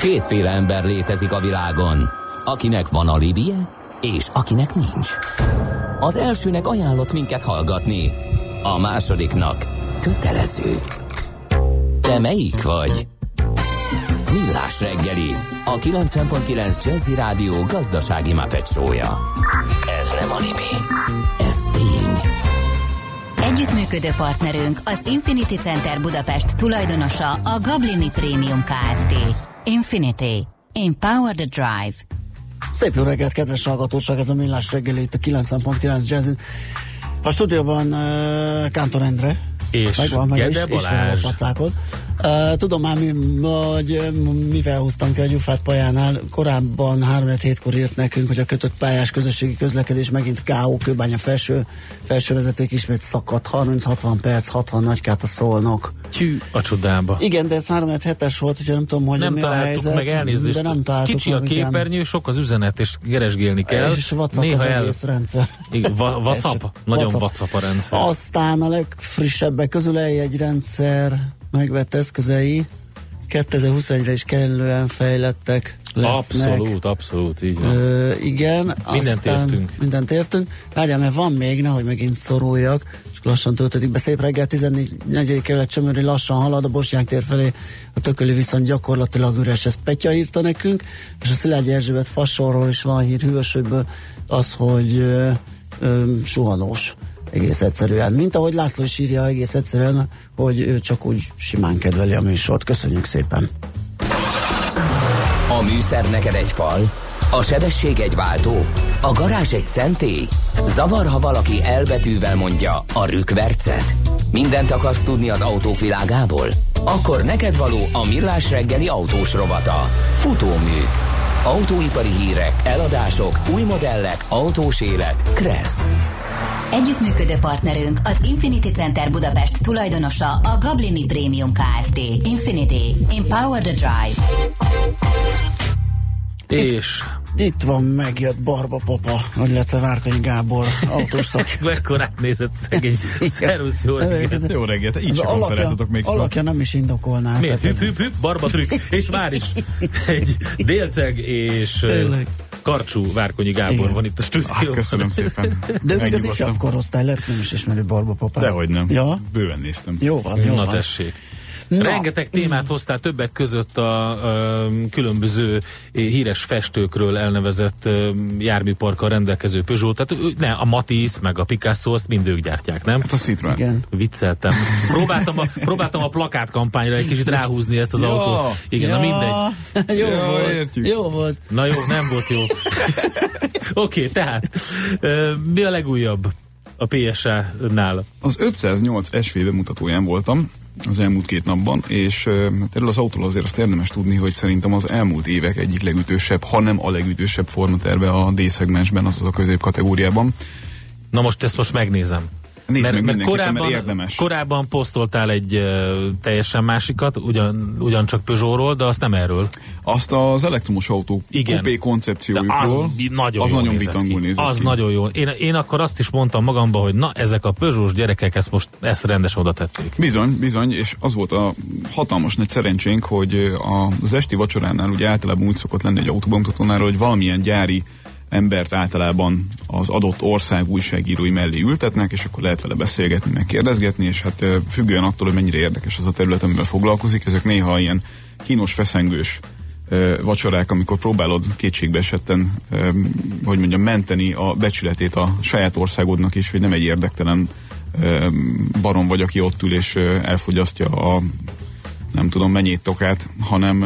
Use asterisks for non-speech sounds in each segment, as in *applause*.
Kétféle ember létezik a világon, akinek van alibije, és akinek nincs. Az elsőnek ajánlott minket hallgatni, a másodiknak kötelező. Te melyik vagy? Millás reggeli, a 90.9 Jazzy Rádió gazdasági mapetsója. Ez nem animi, ez tény. Együttműködő partnerünk az Infinity Center Budapest tulajdonosa a Gablini Premium Kft. Infinity. Empower the Drive. Szép jó reggelt, kedves hallgatóság, ez a Millás reggeli itt a 90.9 Jazz. A stúdióban uh, Kántor Endre. És Megvan, meg Gede is, Balázs. pacákot. Uh, tudom már, mi, hogy mivel húztam ki a Gyufát pajánál. Korábban 3 hétkor írt nekünk, hogy a kötött pályás közösségi közlekedés megint K.O. Kőbánya felső, felső vezeték ismét szakadt. 30-60 perc, 60 nagykát a szólnok. Tyű a csodába. Igen, de ez 3 hetes volt, úgyhogy nem tudom, hogy nem mi a helyzet. meg elnézést. De nem találtuk Kicsi a meg, igen. képernyő, sok az üzenet, és keresgélni kell. És WhatsApp az egész rendszer. Igen, va- *laughs* WhatsApp? Nagyon WhatsApp. WhatsApp a rendszer. Aztán a legfrissebbek közül egy rendszer megvett eszközei 2021-re is kellően fejlettek lesznek. Abszolút, abszolút, így van. Ö, igen, Mindent aztán értünk. Mindent értünk. Várjál, mert van még, nehogy megint szoruljak, és lassan töltődik be. Szép reggel, 14. kerület Csömöri lassan halad a Bosnyák tér felé, a tököli viszont gyakorlatilag üres, ezt Petya írta nekünk, és a Szilágyi Erzsébet fasorról is van hír hűvösökből, az, hogy ö, ö, suhanós egész egyszerűen. Mint ahogy László is írja egész egyszerűen, hogy ő csak úgy simán kedveli a műsort. Köszönjük szépen! A műszer neked egy fal, a sebesség egy váltó, a garázs egy szentély. Zavar, ha valaki elbetűvel mondja a rükvercet. Mindent akarsz tudni az autóvilágából? Akkor neked való a millás reggeli autós rovata. Futómű. Autóipari hírek, eladások, új modellek, autós élet. Kressz. Együttműködő partnerünk az Infinity Center Budapest tulajdonosa a Gablini Premium Kft. Infinity. Empower the Drive. És Itt van, megjött Barba Papa, illetve Várkonyi Gábor, autós szak. *laughs* mekkorát nézett szegény. Szervusz, jó reggelt. Jó reggelt, így sem konferáltatok még alakja nem is indokolná. Miért? tehát Hüp, hüp, hüp, barba trükk. *laughs* És már is egy délceg és Tényleg. karcsú Várkonyi Gábor Igen. van itt a Ah, stúdióban. köszönöm szépen. *laughs* De még az Megnyugodtam. ifjabb korosztály hogy nem is ismeri Barba Papát. Dehogy nem. Ja? Bőven néztem. Jó van, jó Na van. tessék. Na. Rengeteg témát hoztál többek között a ö, különböző híres festőkről elnevezett járműparkkal rendelkező Peugeot. Tehát ne, a Matisse meg a Picasso, azt mind ők gyártják, nem? Hát a Citroen. Igen. Vicceltem. Próbáltam a, próbáltam a plakátkampányra egy kicsit ráhúzni ezt az Ja. autót. Igen, na mindegy. *laughs* jó Ja, volt. értjük. Jó volt. Na jó, nem volt jó. *laughs* Oké, okay, tehát mi a legújabb a PSA-nál? Az 508 SV bemutatóján voltam az elmúlt két napban, és hát erről az autóról azért azt érdemes tudni, hogy szerintem az elmúlt évek egyik legütősebb, ha nem a legütősebb formaterve a D-szegmensben, azaz a középkategóriában. Na most ezt most megnézem. Nézd meg mindenképpen, mert érdemes. korábban posztoltál egy uh, teljesen másikat, ugyan, ugyancsak Peugeotról, de azt nem erről. Azt az elektromos autó Igen. kupé az koncepciójukról, bi- nagyon az nagyon bitangul nézett Az ki. nagyon jó. Én, én akkor azt is mondtam magamba, hogy na, ezek a Peugeot gyerekek ezt most ezt rendesen oda tették. Bizony, bizony, és az volt a hatalmas nagy szerencsénk, hogy az esti vacsoránál ugye általában úgy szokott lenni egy autóbemutatónál, hogy valamilyen gyári embert általában az adott ország újságírói mellé ültetnek, és akkor lehet vele beszélgetni, meg kérdezgetni, és hát függően attól, hogy mennyire érdekes az a terület, amivel foglalkozik, ezek néha ilyen kínos, feszengős vacsorák, amikor próbálod kétségbe esetten, hogy mondjam, menteni a becsületét a saját országodnak is, hogy nem egy érdektelen barom vagy, aki ott ül és elfogyasztja a nem tudom mennyit tokát, hanem,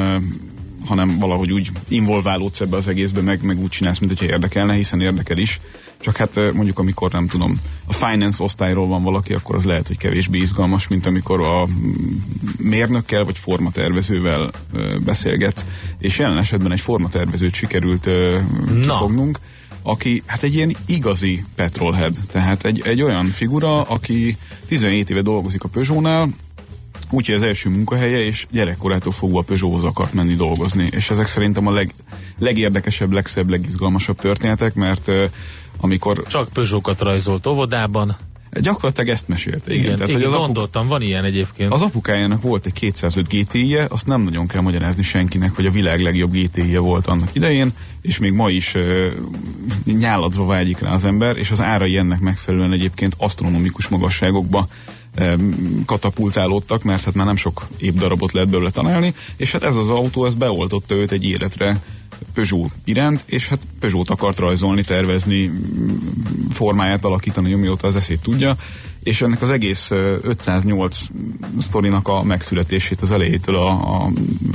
hanem valahogy úgy involválódsz ebbe az egészbe, meg, meg úgy csinálsz, mint hogyha érdekelne, hiszen érdekel is. Csak hát mondjuk, amikor nem tudom, a finance osztályról van valaki, akkor az lehet, hogy kevésbé izgalmas, mint amikor a mérnökkel vagy formatervezővel beszélgetsz. És jelen esetben egy formatervezőt sikerült kifognunk, aki hát egy ilyen igazi petrolhead, tehát egy, egy olyan figura, aki 17 éve dolgozik a Peugeotnál, úgyhogy az első munkahelye, és gyerekkorától fogva Peugeothoz akart menni dolgozni. És ezek szerintem a leg, legérdekesebb, legszebb, legizgalmasabb történetek, mert uh, amikor Csak Peugeotot rajzolt óvodában. Gyakorlatilag ezt mesélte. Igen, igen. Tehát, hogy igen az gondoltam, van ilyen egyébként. Az apukájának volt egy 205 GTI-je, azt nem nagyon kell magyarázni senkinek, hogy a világ legjobb GTI-je volt annak idején, és még ma is uh, nyáladva vágyik rá az ember, és az árai ennek megfelelően egyébként asztronomikus magasságokba katapultálódtak, mert hát már nem sok épp darabot lehet belőle találni, és hát ez az autó, ez beoltotta őt egy életre Peugeot iránt, és hát Peugeot akart rajzolni, tervezni, formáját alakítani, amióta az eszét tudja, és ennek az egész 508 sztorinak a megszületését az elejétől a, a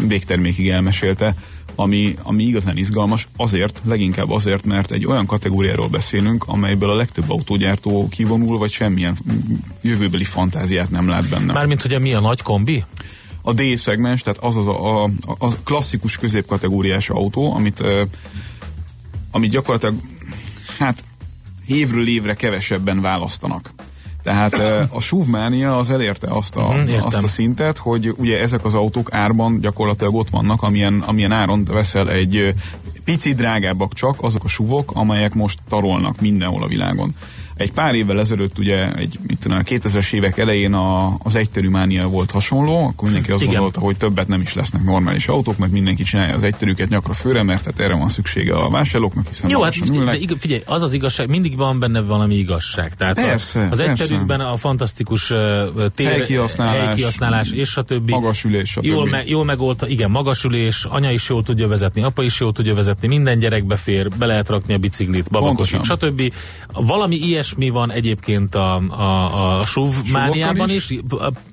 végtermékig elmesélte, ami, ami igazán izgalmas, azért, leginkább azért, mert egy olyan kategóriáról beszélünk, amelyből a legtöbb autógyártó kivonul, vagy semmilyen jövőbeli fantáziát nem lát benne. Mármint, hogy a mi a nagy kombi? A D szegmens, tehát az az a, a, a klasszikus középkategóriás autó, amit, amit gyakorlatilag hát évről évre kevesebben választanak. Tehát a SUV-mánia az elérte azt a, uh-huh, azt a szintet, hogy ugye ezek az autók árban gyakorlatilag ott vannak, amilyen, amilyen áron veszel egy pici drágábbak csak azok a SUV-ok, amelyek most tarolnak mindenhol a világon. Egy pár évvel ezelőtt ugye egy, mit tudom, a 2000-es évek elején a, az egyterű mánia volt hasonló, akkor mindenki azt Igen. gondolta, hogy többet nem is lesznek normális autók, mert mindenki csinálja az egyterűket nyakra főre, mert hát erre van szüksége a vásárlóknak, hiszen Jó, hát de ig- figyelj, az az igazság, mindig van benne valami igazság. Tehát persze, a, az egyterűkben a fantasztikus uh, tér, helykihasználás, helykihasználás és a többi. Magasülés, stb. Jól, me, jól megolta, igen, magasülés, anya is jól tudja vezetni, apa is jól tudja vezetni, minden gyerekbe fér, be lehet rakni a biciklit, babakosit, stb. Valami ilyesmi van egyébként a, a, a SUV mániában is. is,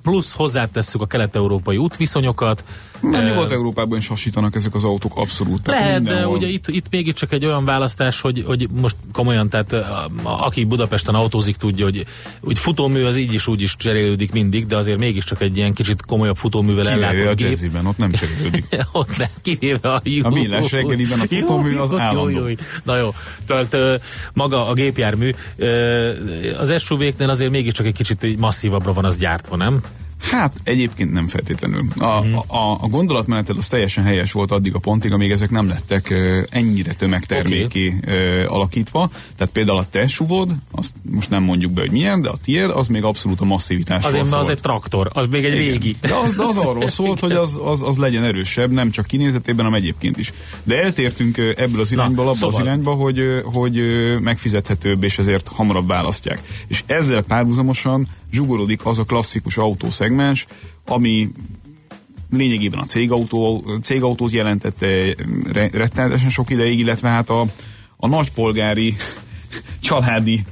plusz hozzátesszük a kelet-európai útviszonyokat. Mert Nyugat-Európában is hasítanak ezek az autók abszolút. Lehet, de ugye itt, itt mégiscsak egy olyan választás, hogy, hogy most komolyan, tehát aki Budapesten autózik tudja, hogy, hogy futómű az így is úgy is cserélődik mindig, de azért mégiscsak egy ilyen kicsit komolyabb futóművel ellátott a jazziben, ott nem *laughs* cserélődik. ott nem, kivéve a jó. A millás reggeliben a futómű az állandó. Jó, jó, Na jó, tehát maga a gépjármű, az SUV-knél azért mégiscsak egy kicsit masszívabbra van az gyártva, nem? Hát egyébként nem feltétlenül. A, uh-huh. a, a gondolatmeneted az teljesen helyes volt addig a pontig, amíg ezek nem lettek ennyire tömegterméki okay. alakítva. Tehát például a te suvod, azt most nem mondjuk be, hogy milyen, de a tiéd az még abszolút a masszivitásról Azért, mert az egy traktor, az még egy Igen. régi. De az, de az arról *laughs* szólt, hogy az, az, az legyen erősebb, nem csak kinézetében, hanem egyébként is. De eltértünk ebből az irányból, abba szóval. az irányba, hogy, hogy megfizethetőbb, és ezért hamarabb választják. És ezzel párhuzamosan zsugorodik az a klasszikus autószegmens, ami lényegében a cégautó, cégautót jelentette rettenetesen sok ideig, illetve hát a, a nagypolgári családi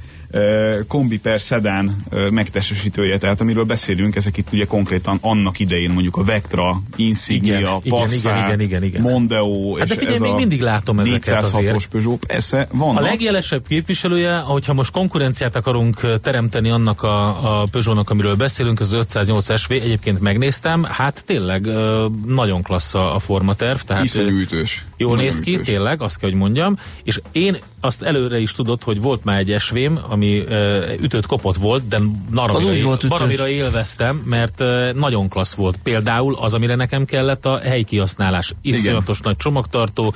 kombi per szedán megtestesítője, tehát amiről beszélünk, ezek itt ugye konkrétan annak idején mondjuk a Vectra, Insignia, igen, Passat, igen, igen, igen, igen. Mondeo, hát és de figyelj, ez még a mindig látom ezeket azért. Peugeot, persze, vannak. A legjelesebb képviselője, hogyha most konkurenciát akarunk teremteni annak a, a Peugeotnak, amiről beszélünk, az 508 SV, egyébként megnéztem, hát tényleg nagyon klassz a formaterv. Tehát Iszonyú ütős. Jól néz ki, ütős. tényleg, azt kell, hogy mondjam, és én azt előre is tudod, hogy volt már egy esvém, ami ütött kopott volt, de baromira, volt baromira élveztem, mert nagyon klassz volt. Például az, amire nekem kellett a helykihasználás. Iszonyatos nagy csomagtartó,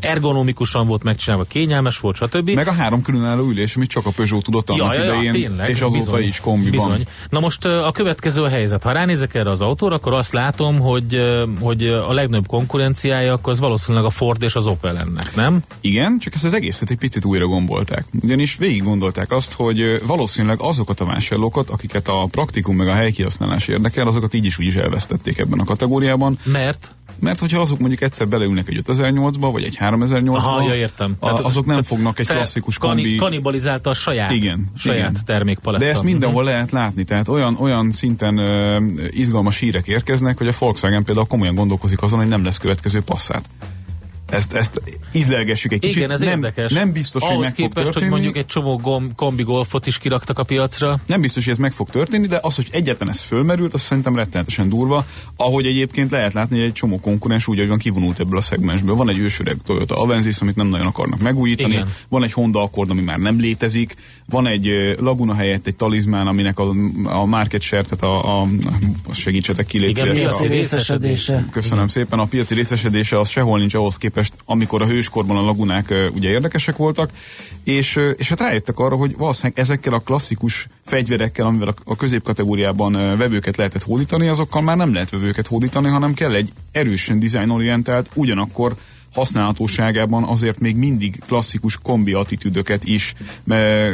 ergonomikusan volt megcsinálva, kényelmes volt, stb. Meg a három különálló ülés, amit csak a Peugeot tudott annak ja, ja, idején, tényleg, és azóta bizony, is kombiban. Bizony. Na most a következő a helyzet. Ha ránézek erre az autóra, akkor azt látom, hogy, hogy a legnagyobb konkurenciája akkor az valószínűleg a Ford és az Opel ennek, nem? Igen, csak ezt az egészet egy picit újra gombolták. Ugyanis végig gondolták azt, hogy valószínűleg azokat a vásárlókat, akiket a praktikum meg a helykihasználás érdekel, azokat így is úgy is elvesztették ebben a kategóriában. Mert? Mert hogyha azok mondjuk egyszer beleülnek egy 5008-ba, vagy egy 3008-ba, Aha, ja, értem. A, tehát, azok nem tehát fognak egy klasszikus kombi... Kanibalizálta a saját, igen, saját igen. termékpalettát. De ezt mindenhol uh-huh. lehet látni, tehát olyan, olyan szinten uh, izgalmas hírek érkeznek, hogy a Volkswagen például komolyan gondolkozik azon, hogy nem lesz következő passzát ezt, ezt ízlelgessük egy kicsit. Igen, ez nem, érdekes. Nem biztos, Ahhoz hogy meg képest, fog történni. hogy mondjuk egy csomó gom, kombi golfot is kiraktak a piacra. Nem biztos, hogy ez meg fog történni, de az, hogy egyetlen ez fölmerült, az szerintem rettenetesen durva. Ahogy egyébként lehet látni, hogy egy csomó konkurens úgy, hogy van kivonult ebből a szegmensből. Van egy ősöreg Toyota Avensis, amit nem nagyon akarnak megújítani. Igen. Van egy Honda Accord, ami már nem létezik. Van egy Laguna helyett egy talizmán, aminek a, a market share, tehát a, a, a segítsetek ki, Igen, piaci részesedése. Köszönöm Igen. szépen. A piaci részesedése az sehol nincs ahhoz képest, képest, amikor a hőskorban a lagunák ugye érdekesek voltak, és, és hát rájöttek arra, hogy valószínűleg ezekkel a klasszikus fegyverekkel, amivel a, középkategóriában vevőket lehetett hódítani, azokkal már nem lehet vevőket hódítani, hanem kell egy erősen dizájnorientált, ugyanakkor használhatóságában azért még mindig klasszikus kombi attitűdöket is me,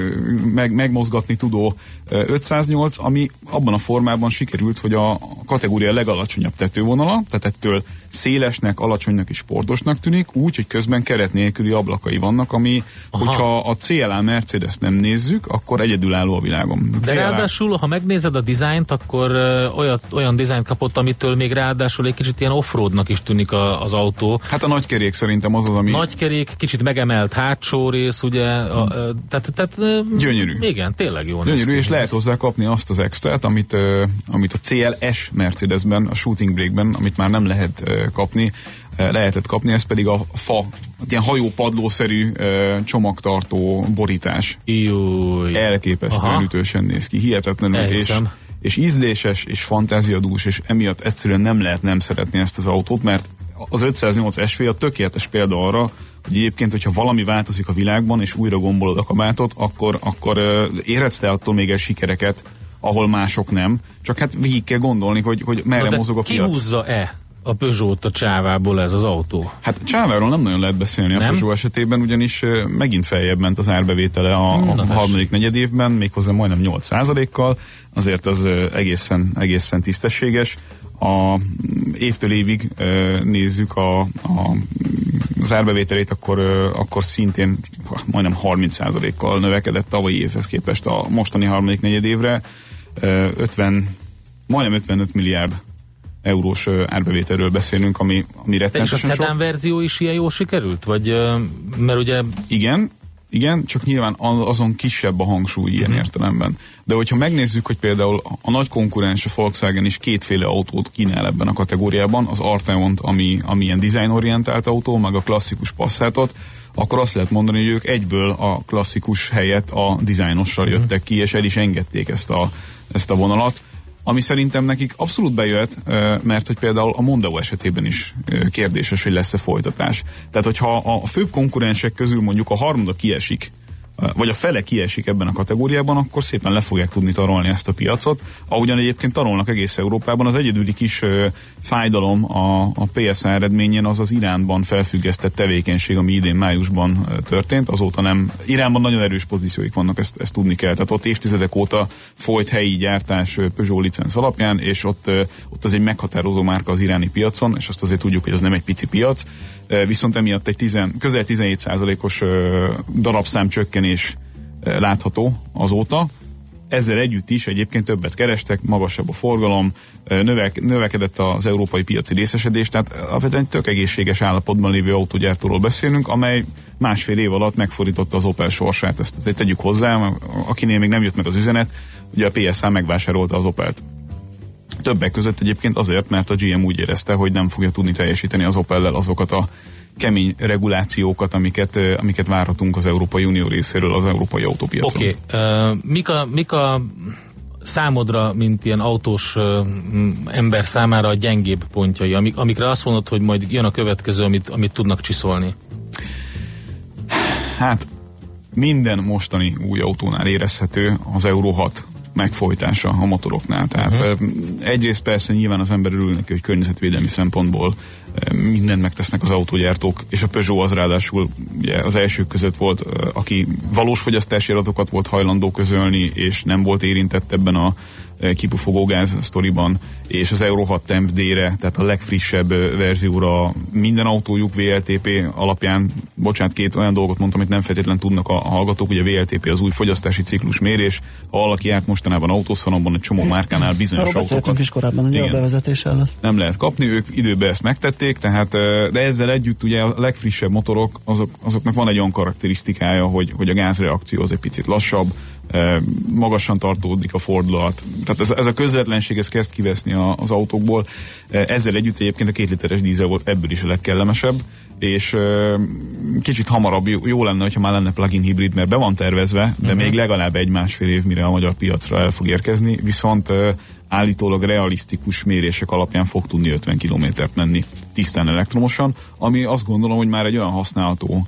meg, megmozgatni tudó 508, ami abban a formában sikerült, hogy a kategória legalacsonyabb tetővonala, tehát ettől szélesnek, alacsonynak és sportosnak tűnik, úgy, hogy közben keret nélküli ablakai vannak, ami, Aha. hogyha a CLA Mercedes nem nézzük, akkor egyedülálló a világon. A De CLA... ráadásul, ha megnézed a dizájnt, akkor olyat, olyan dizájnt kapott, amitől még ráadásul egy kicsit ilyen offroadnak is tűnik a, az autó. Hát a nagykerék szerintem az az, ami Nagy kerék, kicsit megemelt hátsó rész, ugye, a, ö, tehát, tehát Gyönyörű. Igen, tényleg jó. gyönyörű, és lehet hozzá kapni azt az extrát, amit, amit a CLS Mercedesben, a Shooting Brake-ben, amit már nem lehet kapni, ö, lehetett kapni, ez pedig a fa, ilyen hajópadlószerű ö, csomagtartó borítás. Júj. Elképesztően Aha. ütősen néz ki, hihetetlenül, és, Elhiszem. és ízléses, és fantáziadús, és emiatt egyszerűen nem lehet nem szeretni ezt az autót, mert az 508 SV a tökéletes példa arra, hogy egyébként, hogyha valami változik a világban, és újra gombolod a kabátot, akkor, akkor érhetsz te attól még el sikereket, ahol mások nem. Csak hát végig kell gondolni, hogy, hogy merre Na mozog a piac. kihúzza-e a Peugeot a csávából ez az autó? Hát Csáváról nem nagyon lehet beszélni Nem? a Peugeot esetében, ugyanis megint feljebb ment az árbevétele a, a harmadik negyed évben, méghozzá majdnem 8%-kal, azért az egészen, egészen tisztességes. A mm, évtől évig nézzük a, a, az árbevételét, akkor, akkor szintén majdnem 30%-kal növekedett tavalyi évhez képest a mostani harmadik negyed évre. Ö, 50, majdnem 55 milliárd eurós árbevételről beszélünk, ami, ami De és a rettenetesen sok. szedán verzió is ilyen jól sikerült? Vagy, mert ugye Igen, igen, csak nyilván azon kisebb a hangsúly ilyen értelemben. De hogyha megnézzük, hogy például a nagy konkurens a Volkswagen is kétféle autót kínál ebben a kategóriában, az Arteont, ami, ami ilyen designorientált autó, meg a klasszikus Passatot, akkor azt lehet mondani, hogy ők egyből a klasszikus helyett a dizájnossal jöttek ki, és el is engedték ezt a, ezt a vonalat. Ami szerintem nekik abszolút bejött, mert hogy például a Mondeo esetében is kérdéses, hogy lesz-e folytatás. Tehát, hogyha a főbb konkurensek közül mondjuk a harmada kiesik, vagy a fele kiesik ebben a kategóriában, akkor szépen le fogják tudni tarolni ezt a piacot. Ahogyan egyébként tarolnak egész Európában, az egyedüli kis fájdalom a, a PSA eredményen az az Iránban felfüggesztett tevékenység, ami idén májusban történt. Azóta nem. Iránban nagyon erős pozícióik vannak, ezt, ezt tudni kell. Tehát ott évtizedek óta folyt helyi gyártás Peugeot licenc alapján, és ott, ott az egy meghatározó márka az iráni piacon, és azt azért tudjuk, hogy az nem egy pici piac. Viszont emiatt egy tizen, közel 17%-os ö, darabszám csökkenés ö, látható azóta. Ezzel együtt is egyébként többet kerestek, magasabb a forgalom, ö, növek, növekedett az európai piaci részesedés, tehát alapvetően tök egészséges állapotban lévő autógyártóról beszélünk, amely másfél év alatt megfordította az Opel sorsát. Ezt azért tegyük hozzá, akinél még nem jött meg az üzenet, ugye a PSA megvásárolta az Opelt. Többek között egyébként azért, mert a GM úgy érezte, hogy nem fogja tudni teljesíteni az Opel-lel azokat a kemény regulációkat, amiket, ö, amiket várhatunk az Európai Unió részéről az európai autópiacon. Oké, okay. mik, a, mik a számodra, mint ilyen autós uh, ember számára a gyengébb pontjai, amik, amikre azt mondod, hogy majd jön a következő, amit, amit tudnak csiszolni? Hát minden mostani új autónál érezhető az Euro 6 megfojtása a motoroknál. Tehát uh-huh. egyrészt persze nyilván az ember örül neki, hogy környezetvédelmi szempontból mindent megtesznek az autógyártók, és a Peugeot az ráadásul ugye az elsők között volt, aki valós fogyasztási adatokat volt hajlandó közölni, és nem volt érintett ebben a kipufogógáz sztoriban, és az Euro 6 Temp D-re, tehát a legfrissebb verzióra minden autójuk VLTP alapján, bocsánat, két olyan dolgot mondtam, amit nem feltétlen tudnak a hallgatók, ugye VLTP az új fogyasztási ciklus mérés, ha valaki járt mostanában autószalomban egy csomó márkánál bizonyos Arról autókat is korábban, ugye a Igen. bevezetés előtt. nem lehet kapni, ők időben ezt megtették, tehát, de ezzel együtt ugye a legfrissebb motorok, azok, azoknak van egy olyan karakterisztikája, hogy, hogy a gázreakció az egy picit lassabb, magasan tartódik a fordulat. Tehát ez, ez a közvetlenség, ez kezd kiveszni a, az autókból. Ezzel együtt egyébként a két literes dízel volt ebből is a legkellemesebb, és kicsit hamarabb jó, lenne, hogyha már lenne plug-in hibrid, mert be van tervezve, de Mhm. még legalább egy-másfél év, mire a magyar piacra el fog érkezni, viszont állítólag realisztikus mérések alapján fog tudni 50 kilométert menni tisztán elektromosan, ami azt gondolom, hogy már egy olyan használható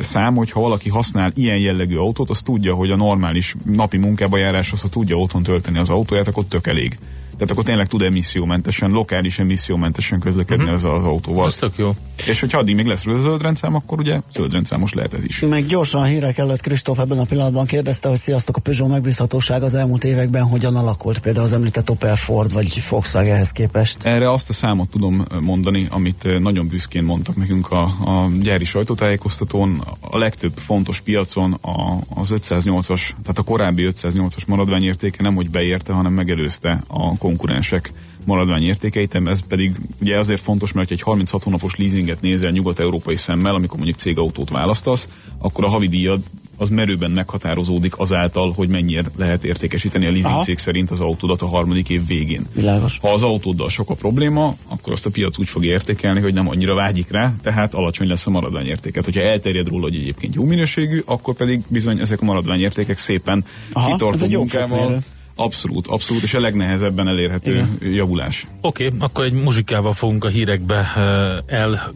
szám, hogy ha valaki használ ilyen jellegű autót, az tudja, hogy a normális napi munkába járáshoz, ha tudja otthon tölteni az autóját, akkor tök elég. Tehát akkor tényleg tud emissziómentesen, lokális emissziómentesen közlekedni uh-huh. az, az autóval. Ez tök jó. És hogyha addig még lesz zöldrendszám, akkor ugye zöldrendszámos lehet ez is. Meg gyorsan a hírek előtt Kristóf ebben a pillanatban kérdezte, hogy sziasztok a Peugeot megbízhatóság az elmúlt években hogyan alakult, például az említett Opel Ford vagy Volkswagen ehhez képest. Erre azt a számot tudom mondani, amit nagyon büszkén mondtak nekünk a, a gyári sajtótájékoztatón. A legtöbb fontos piacon a, az 508-as, tehát a korábbi 508-as maradványértéke nem hogy beérte, hanem megelőzte a konkurensek maradványértékeit, ez pedig ugye azért fontos, mert egy 36 hónapos leasinget nézel nyugat-európai szemmel, amikor mondjuk cégautót választasz, akkor a havidíjad az merőben meghatározódik azáltal, hogy mennyire lehet értékesíteni a leasing cég szerint az autódat a harmadik év végén. Világos. Ha az autóddal sok a probléma, akkor azt a piac úgy fog értékelni, hogy nem annyira vágyik rá, tehát alacsony lesz a maradványértéket. Hogyha elterjed róla, hogy egyébként jó minőségű, akkor pedig bizony ezek a maradványértékek szépen Aha, kitartó munkával Abszolút, abszolút, és a legnehezebben elérhető Igen. javulás. Oké, okay, akkor egy muzsikával fogunk a hírekbe uh, el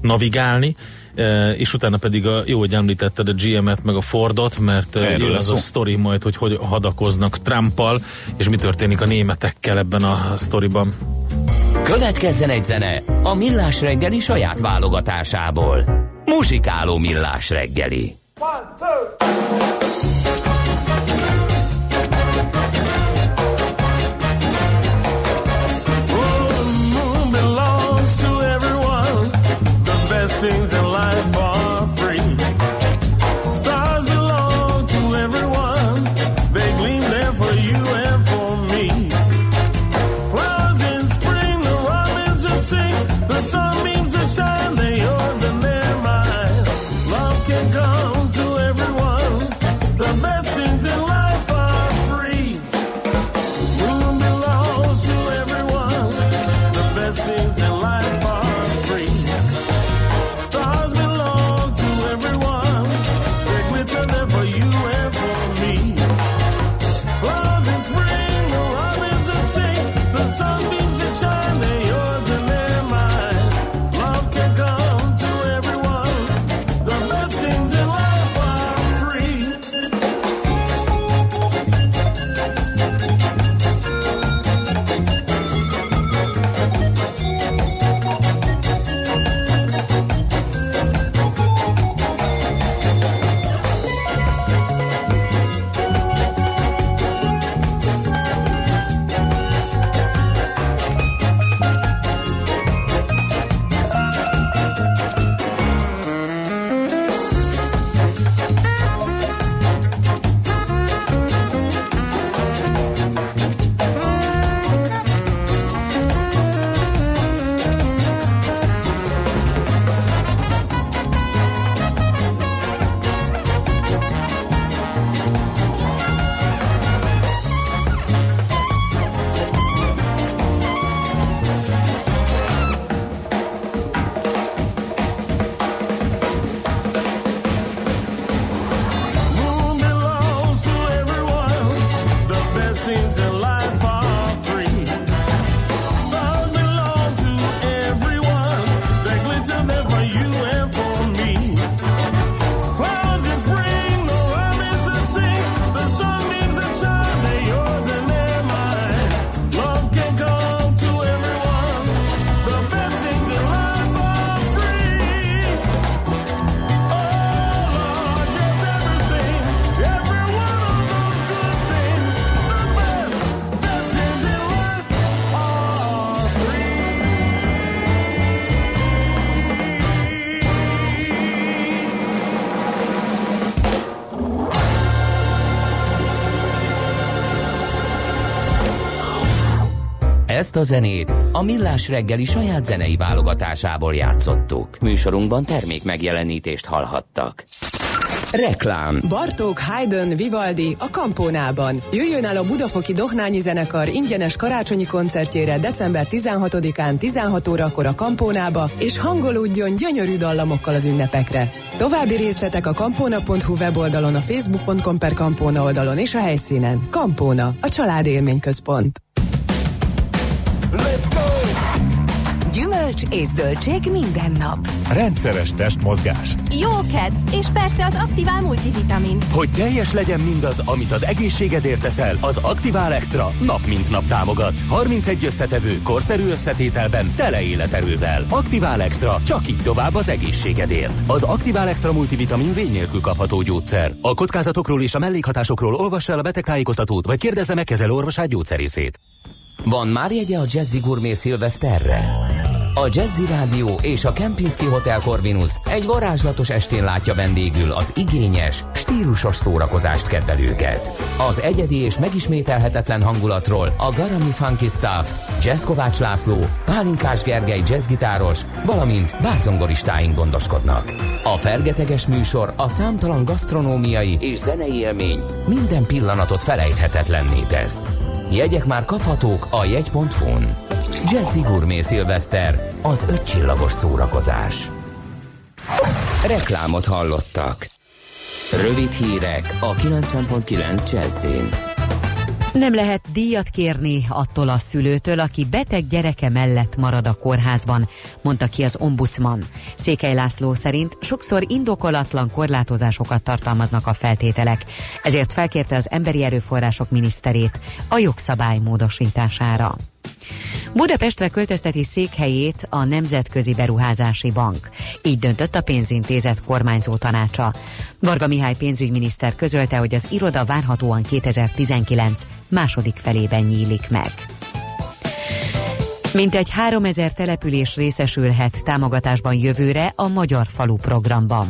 navigálni. Uh, és utána pedig a, jó, hogy említetted a GM-et meg a Fordot, mert uh, jön az a sztori majd, hogy hogy hadakoznak Trumpal, és mi történik a németekkel ebben a sztoriban. Következzen egy zene a Millás reggeli saját válogatásából. Muzsikáló Millás reggeli. One, two. Ezt a zenét a Millás reggeli saját zenei válogatásából játszottuk. Műsorunkban termék megjelenítést hallhattak. Reklám Bartók, Haydn, Vivaldi a Kampónában. Jöjjön el a Budafoki Dohnányi Zenekar ingyenes karácsonyi koncertjére december 16-án 16 órakor a Kampónába, és hangolódjon gyönyörű dallamokkal az ünnepekre. További részletek a kampóna.hu weboldalon, a facebook.com per Kampóna oldalon és a helyszínen. Kampóna, a család élményközpont. Gyümölcs és zöldség minden nap. Rendszeres testmozgás. Jó kedv, és persze az Aktivál multivitamin. Hogy teljes legyen mindaz, amit az egészségedért teszel, az Aktivál Extra nap mint nap támogat. 31 összetevő, korszerű összetételben, tele életerővel. Aktivál Extra, csak így tovább az egészségedért. Az Aktivál Extra multivitamin vény nélkül kapható gyógyszer. A kockázatokról és a mellékhatásokról olvassa el a betegtájékoztatót, vagy kérdezze meg kezelő orvosát gyógyszerészét. Van már jegye a Jazzy Gourmet Szilveszterre? A Jazzy Rádió és a Kempinski Hotel Corvinus egy varázslatos estén látja vendégül az igényes, stílusos szórakozást kedvelőket. Az egyedi és megismételhetetlen hangulatról a Garami Funky Staff, Jazz Kovács László, Pálinkás Gergely jazzgitáros, valamint bárzongoristáink gondoskodnak. A fergeteges műsor a számtalan gasztronómiai és zenei élmény minden pillanatot felejthetetlenné tesz. Jegyek már kaphatók a jegy.hu-n. Jazzy Gourmet Szilveszter, az ötcsillagos szórakozás. Reklámot hallottak. Rövid hírek a 90.9 Jazzin. Nem lehet díjat kérni attól a szülőtől, aki beteg gyereke mellett marad a kórházban, mondta ki az ombudsman. Székely László szerint sokszor indokolatlan korlátozásokat tartalmaznak a feltételek, ezért felkérte az emberi erőforrások miniszterét a jogszabály módosítására. Budapestre költözteti székhelyét a Nemzetközi Beruházási Bank. Így döntött a pénzintézet kormányzó tanácsa. Varga Mihály pénzügyminiszter közölte, hogy az iroda várhatóan 2019 második felében nyílik meg. Mintegy 3000 település részesülhet támogatásban jövőre a Magyar Falu programban.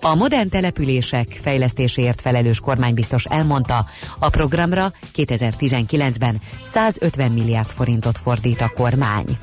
A modern települések fejlesztéséért felelős kormánybiztos elmondta, a programra 2019-ben 150 milliárd forintot fordít a kormány.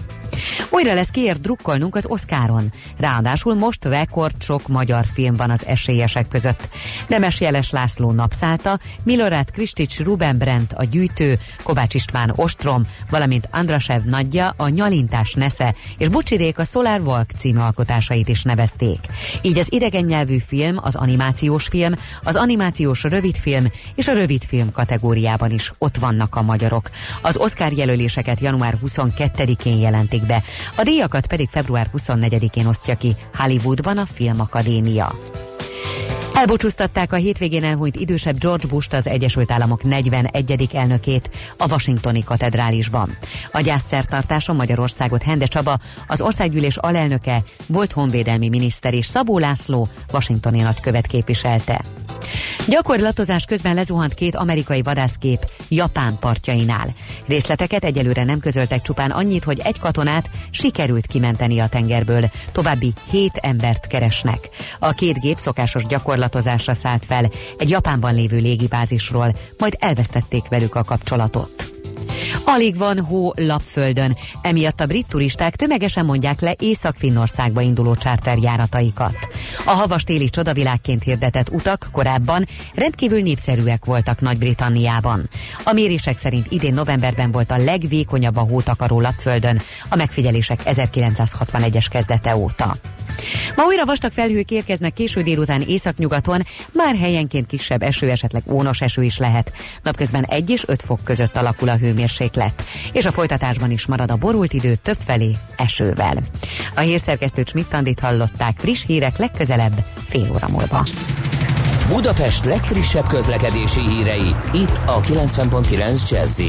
Újra lesz kiért drukkolnunk az Oszkáron. Ráadásul most rekord sok magyar film van az esélyesek között. Nemes Jeles László napszálta, Milorát Kristics Ruben Brent a gyűjtő, Kovács István Ostrom, valamint Andrasev Nagyja a Nyalintás Nesze és Bucsirék a Solar Walk című alkotásait is nevezték. Így az idegen nyelvű film, az animációs film, az animációs rövidfilm és a rövidfilm kategóriában is ott vannak a magyarok. Az Oscar jelöléseket január 22-én jelentik be, a díjakat pedig február 24-én osztja ki Hollywoodban a Filmakadémia. Elbúcsúztatták a hétvégén elhunyt idősebb George Bush-t az Egyesült Államok 41. elnökét a Washingtoni katedrálisban. A gyászszertartáson Magyarországot Hende Csaba, az országgyűlés alelnöke, volt honvédelmi miniszter és Szabó László Washingtoni nagykövet képviselte. Gyakorlatozás közben lezuhant két amerikai vadászkép Japán partjainál. Részleteket egyelőre nem közöltek csupán annyit, hogy egy katonát sikerült kimenteni a tengerből, további hét embert keresnek. A két gép szokásos gyakorlatozásra szállt fel egy Japánban lévő légibázisról, majd elvesztették velük a kapcsolatot. Alig van hó lapföldön, emiatt a brit turisták tömegesen mondják le Észak-Finnországba induló csárterjárataikat. A havas téli csodavilágként hirdetett utak korábban rendkívül népszerűek voltak Nagy-Britanniában. A mérések szerint idén novemberben volt a legvékonyabb a hótakaró lapföldön, a megfigyelések 1961-es kezdete óta. Ma újra vastag felhők érkeznek késő délután északnyugaton, már helyenként kisebb eső, esetleg ónos eső is lehet. Napközben 1 és 5 fok között alakul a hőmérséklet, és a folytatásban is marad a borult idő többfelé esővel. A hírszerkesztő Csmittandit hallották friss hírek legközelebb fél óra múlva. Budapest legfrissebb közlekedési hírei, itt a 90.9 jazz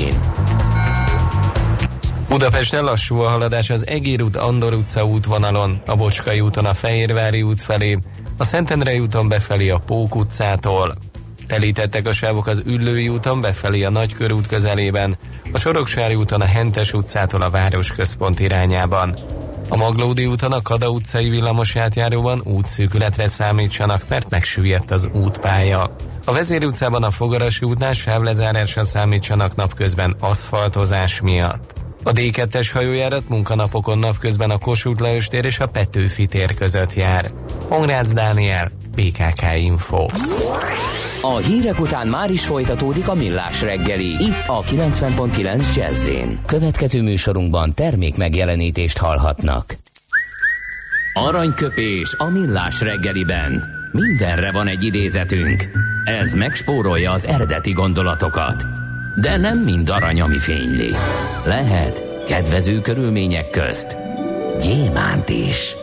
Budapesten lassú a haladás az Egér út Andor utca útvonalon, a Bocskai úton a Fehérvári út felé, a Szentendrei úton befelé a Pók utcától. Telítettek a sávok az Üllői úton befelé a Nagykörút közelében, a Soroksári úton a Hentes utcától a városközpont irányában. A Maglódi úton a Kada utcai villamos átjáróban útszűkületre számítsanak, mert megsüllyedt az útpálya. A Vezéri utcában a Fogarasi útnál sávlezárásra számítsanak napközben aszfaltozás miatt. A D2-es hajójárat munkanapokon napközben a Kossuth Lajos tér és a Petőfi tér között jár. Pongrácz Dániel, BKK Info. A hírek után már is folytatódik a millás reggeli, itt a 90.9 jazz Következő műsorunkban termék megjelenítést hallhatnak. Aranyköpés a millás reggeliben. Mindenre van egy idézetünk. Ez megspórolja az eredeti gondolatokat. De nem mind arany, ami fényli. Lehet Kedvező körülmények közt gyémánt is.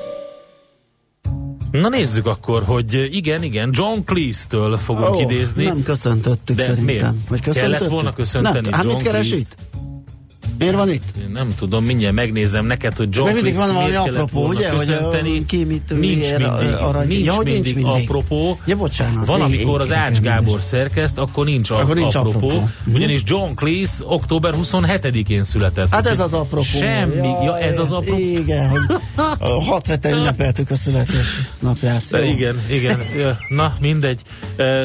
Na nézzük akkor, hogy igen, igen, John Cleese-től fogunk Ó, idézni. Nem köszöntöttük De szerintem. miért? Vagy Kellett köszöntöttük? volna köszönteni Nem, hát John mit keres Cleese-t? itt? Miért van itt? Én nem tudom, mindjárt megnézem neked, hogy John mindig van valami apropó, ugye, hogy, ki mit nincs mindig, arany- nincs, Ja, hogy nincs mindig, mindig. apropó. Ja, bocsánat, Van, amikor az Ács Gábor szerkeszt, akkor nincs, Akkor nincs apropó. apropó. Mhm. Ugyanis John Cleese október 27-én született. Hát ez az apropó. Semmi, ja, ez az apropó. Igen, hogy *laughs* hat hete ünnepeltük a születésnapját. De igen, igen. *laughs* Ja, Na, mindegy.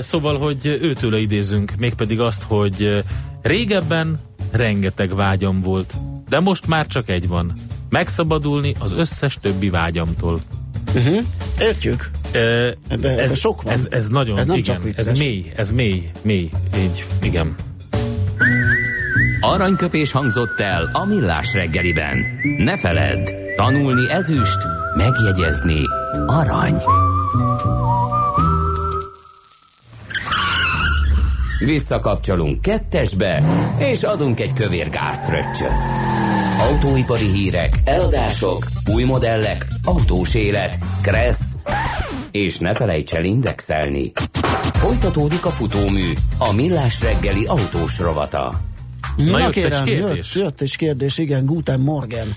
Szóval, hogy őtőle idézünk, mégpedig azt, hogy régebben rengeteg vágyam volt, de most már csak egy van. Megszabadulni az összes többi vágyamtól. Uh-huh. Értjük. Ö, Ebbe- ebbe sok van. Ez, ez nagyon, Ez nem igen, csak vicces. ez mély, ez mély, mély, így, igen. Aranyköpés hangzott el a millás reggeliben. Ne feledd, tanulni ezüst, megjegyezni arany. Visszakapcsolunk kettesbe, és adunk egy kövér gázfröccsöt. Autóipari hírek, eladások, új modellek, autós élet, kressz, és ne felejts el indexelni. Folytatódik a futómű, a millás reggeli autós rovata. Na, Na, jött kérem, kérdés? Jött, jött egy kérdés, igen, Guten Morgen.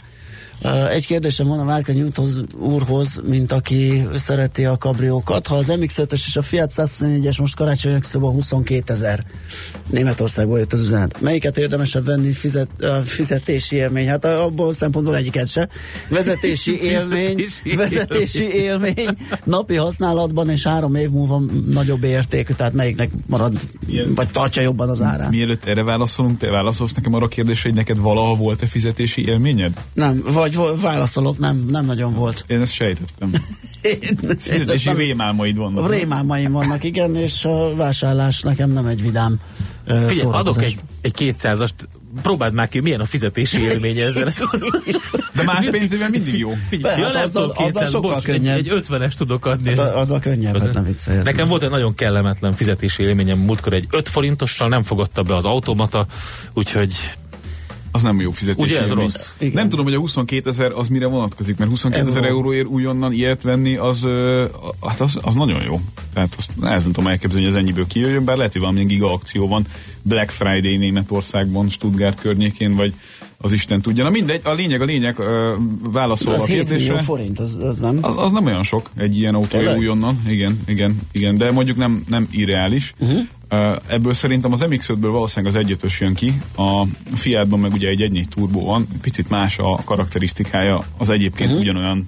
Egy kérdésem van a Márka Newtonhoz úrhoz, mint aki szereti a kabriókat. Ha az MX-5-ös és a Fiat 124-es most karácsony szóban 22 ezer Németországból jött az üzenet. Melyiket érdemesebb venni fizet, fizetési élmény? Hát abból a szempontból egyiket se. Vezetési *laughs* élmény, Fizetési vezetési élmény, napi használatban és három év múlva nagyobb értékű, tehát melyiknek marad, Ilyen- vagy tartja jobban az árát? Mielőtt erre válaszolunk, te válaszolsz nekem arra a kérdésre, hogy neked valaha volt-e fizetési élményed? Nem, vagy vo- válaszolok, nem, nem nagyon volt. Én ezt sejtettem. *laughs* Fizetési Ezt nem- rémálmaid vannak. Rémálmaim vannak, igen, és a vásárlás nekem nem egy vidám uh, Figyelj, adok egy, egy 200-ast, próbáld már ki, milyen a fizetési élménye ezzel. *laughs* De más pénzével mindig jó. Be, ja, hát nem azzal- azzal 200, sokkal bocs, könnyebb. Egy, egy 50-es tudok adni. Hát a- azzal könnyebb, Az- hát nem viccelj. Nekem volt egy nagyon kellemetlen fizetési élményem múltkor, egy 5 forintossal nem fogadta be az automata, úgyhogy Az nem jó fizetési Ugye ez rossz? Igen. Nem tudom, hogy a 22 ezer az mire vonatkozik, mert 22 ezer Euró. euróért újonnan ilyet venni, az, hát az, az nagyon jó. Tehát azt nehezen tudom elképzelni, hogy ez ennyiből kijöjjön, bár lehet, hogy valamilyen giga akció van Black Friday Németországban, Stuttgart környékén, vagy az Isten tudja. Na mindegy, a lényeg, a lényeg ö, válaszolva az a 7 millió kérdésre. forint, az, az nem? Az, az nem olyan sok, egy ilyen autó újonnan, igen, igen, igen, de mondjuk nem, nem irreális. Uh-huh. Ebből szerintem az MX-5-ből valószínűleg az egyötös jön ki, a Fiatban meg ugye egy 1.4 turbó van, picit más a karakterisztikája az egyébként uh-huh. ugyanolyan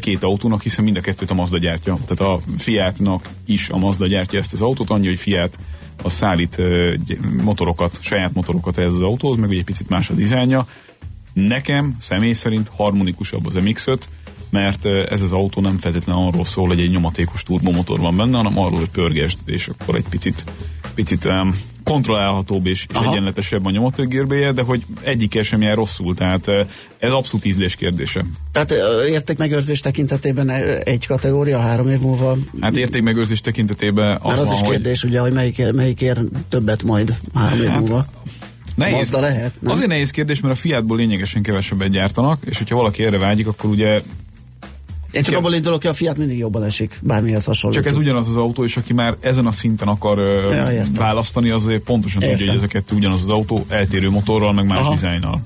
két autónak, hiszen mind a kettőt a Mazda gyártja. Tehát a Fiatnak is a Mazda gyártja ezt az autót, annyi, hogy Fiat az szállít motorokat, saját motorokat ehhez az autóhoz, meg ugye egy picit más a dizájnja. Nekem személy szerint harmonikusabb az MX-5, mert ez az autó nem feltétlenül arról szól, hogy egy nyomatékos turbomotor van benne, hanem arról, hogy pörgesd, és akkor egy picit, picit um, kontrollálhatóbb és, és Aha. egyenletesebb a nyomatógérbéje, de hogy egyik sem jár rosszul, tehát ez abszolút ízlés kérdése. Tehát értékmegőrzés tekintetében egy kategória három év múlva, Hát értékmegőrzés tekintetében az, mert az van, is hogy kérdés, ugye, hogy melyik, melyik ér többet majd három év Hát, múlva. Nehéz. Mazda lehet, nem? Azért nehéz kérdés, mert a Fiatból lényegesen kevesebbet gyártanak, és hogyha valaki erre vágyik, akkor ugye Én csak abból indulok, hogy a Fiat mindig jobban esik, bármihez hasonló. csak ez ugyanaz az autó, és aki már ezen a szinten akar ö, Ja, értem. választani, azért pontosan tudja, Értem. hogy ez a kettő ugyanaz az autó, eltérő motorral, meg más Aha. dizájnnal.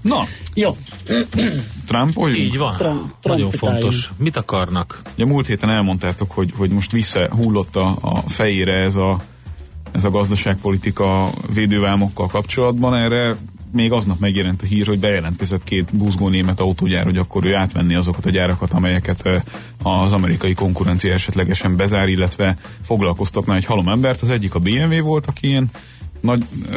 Na, Jó, Trumpoljunk? így van. Trump- Nagyon trumpitáljunk. fontos. Mit akarnak? Ugye múlt héten elmondtátok, hogy, hogy most visszahullott a, a fejére ez a, ez a gazdaságpolitika védővámokkal kapcsolatban. Erre még aznap megjelent a hír, hogy bejelentkezett két buzgó német autógyár, hogy akkor ő átvenni azokat a gyárakat, amelyeket ö, az amerikai konkurencia esetlegesen bezár, illetve foglalkoztatna egy halom embert. Az egyik a BMW volt, aki ilyen nagy ö,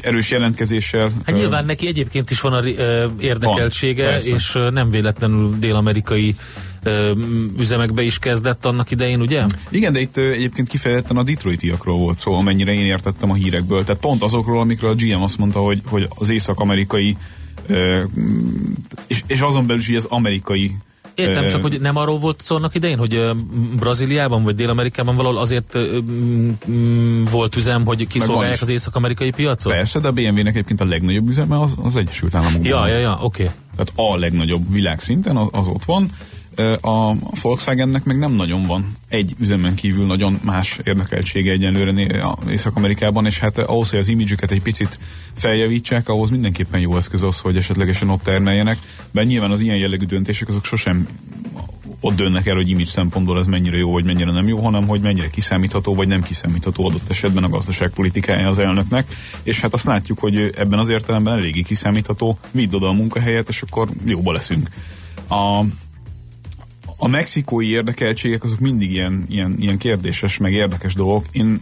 erős jelentkezéssel Hát ö, nyilván neki egyébként is van a ö, érdekeltsége, Van, persze. és ö, nem véletlenül dél-amerikai ö, üzemekbe is kezdett annak idején, ugye? Igen, de itt ö, egyébként kifejezetten a Detroitiakról volt szó, amennyire én értettem a hírekből. Tehát pont azokról, amikről a GM azt mondta, hogy, hogy az észak-amerikai ö, és, és azon belül is így az amerikai Értem, csak hogy nem arról volt szó annak idején, hogy Brazíliában vagy Dél-Amerikában valahol azért volt üzem, hogy kiszolgálják is. az észak-amerikai piacot? Persze, de a BMW-nek egyébként a legnagyobb üzeme az, az Egyesült Államokban. Ja, ja, ja, oké. Okay. Tehát a legnagyobb világszinten az, az ott van. A, Volkswagennek meg nem nagyon van egy üzemen kívül nagyon más érdekeltsége egyenlőre Észak-Amerikában, és hát ahhoz, hogy az imidzsüket egy picit feljavítsák, ahhoz mindenképpen jó eszköz az, hogy esetlegesen ott termeljenek, de nyilván az ilyen jellegű döntések azok sosem ott dönnek el, hogy image szempontból ez mennyire jó, vagy mennyire nem jó, hanem hogy mennyire kiszámítható, vagy nem kiszámítható adott esetben a gazdaságpolitikája az elnöknek. És hát azt látjuk, hogy ebben az értelemben eléggé kiszámítható, vidd oda a munkahelyet, és akkor jóba leszünk. A, a mexikói érdekeltségek azok mindig ilyen, ilyen, ilyen kérdéses, meg érdekes dolgok. Én,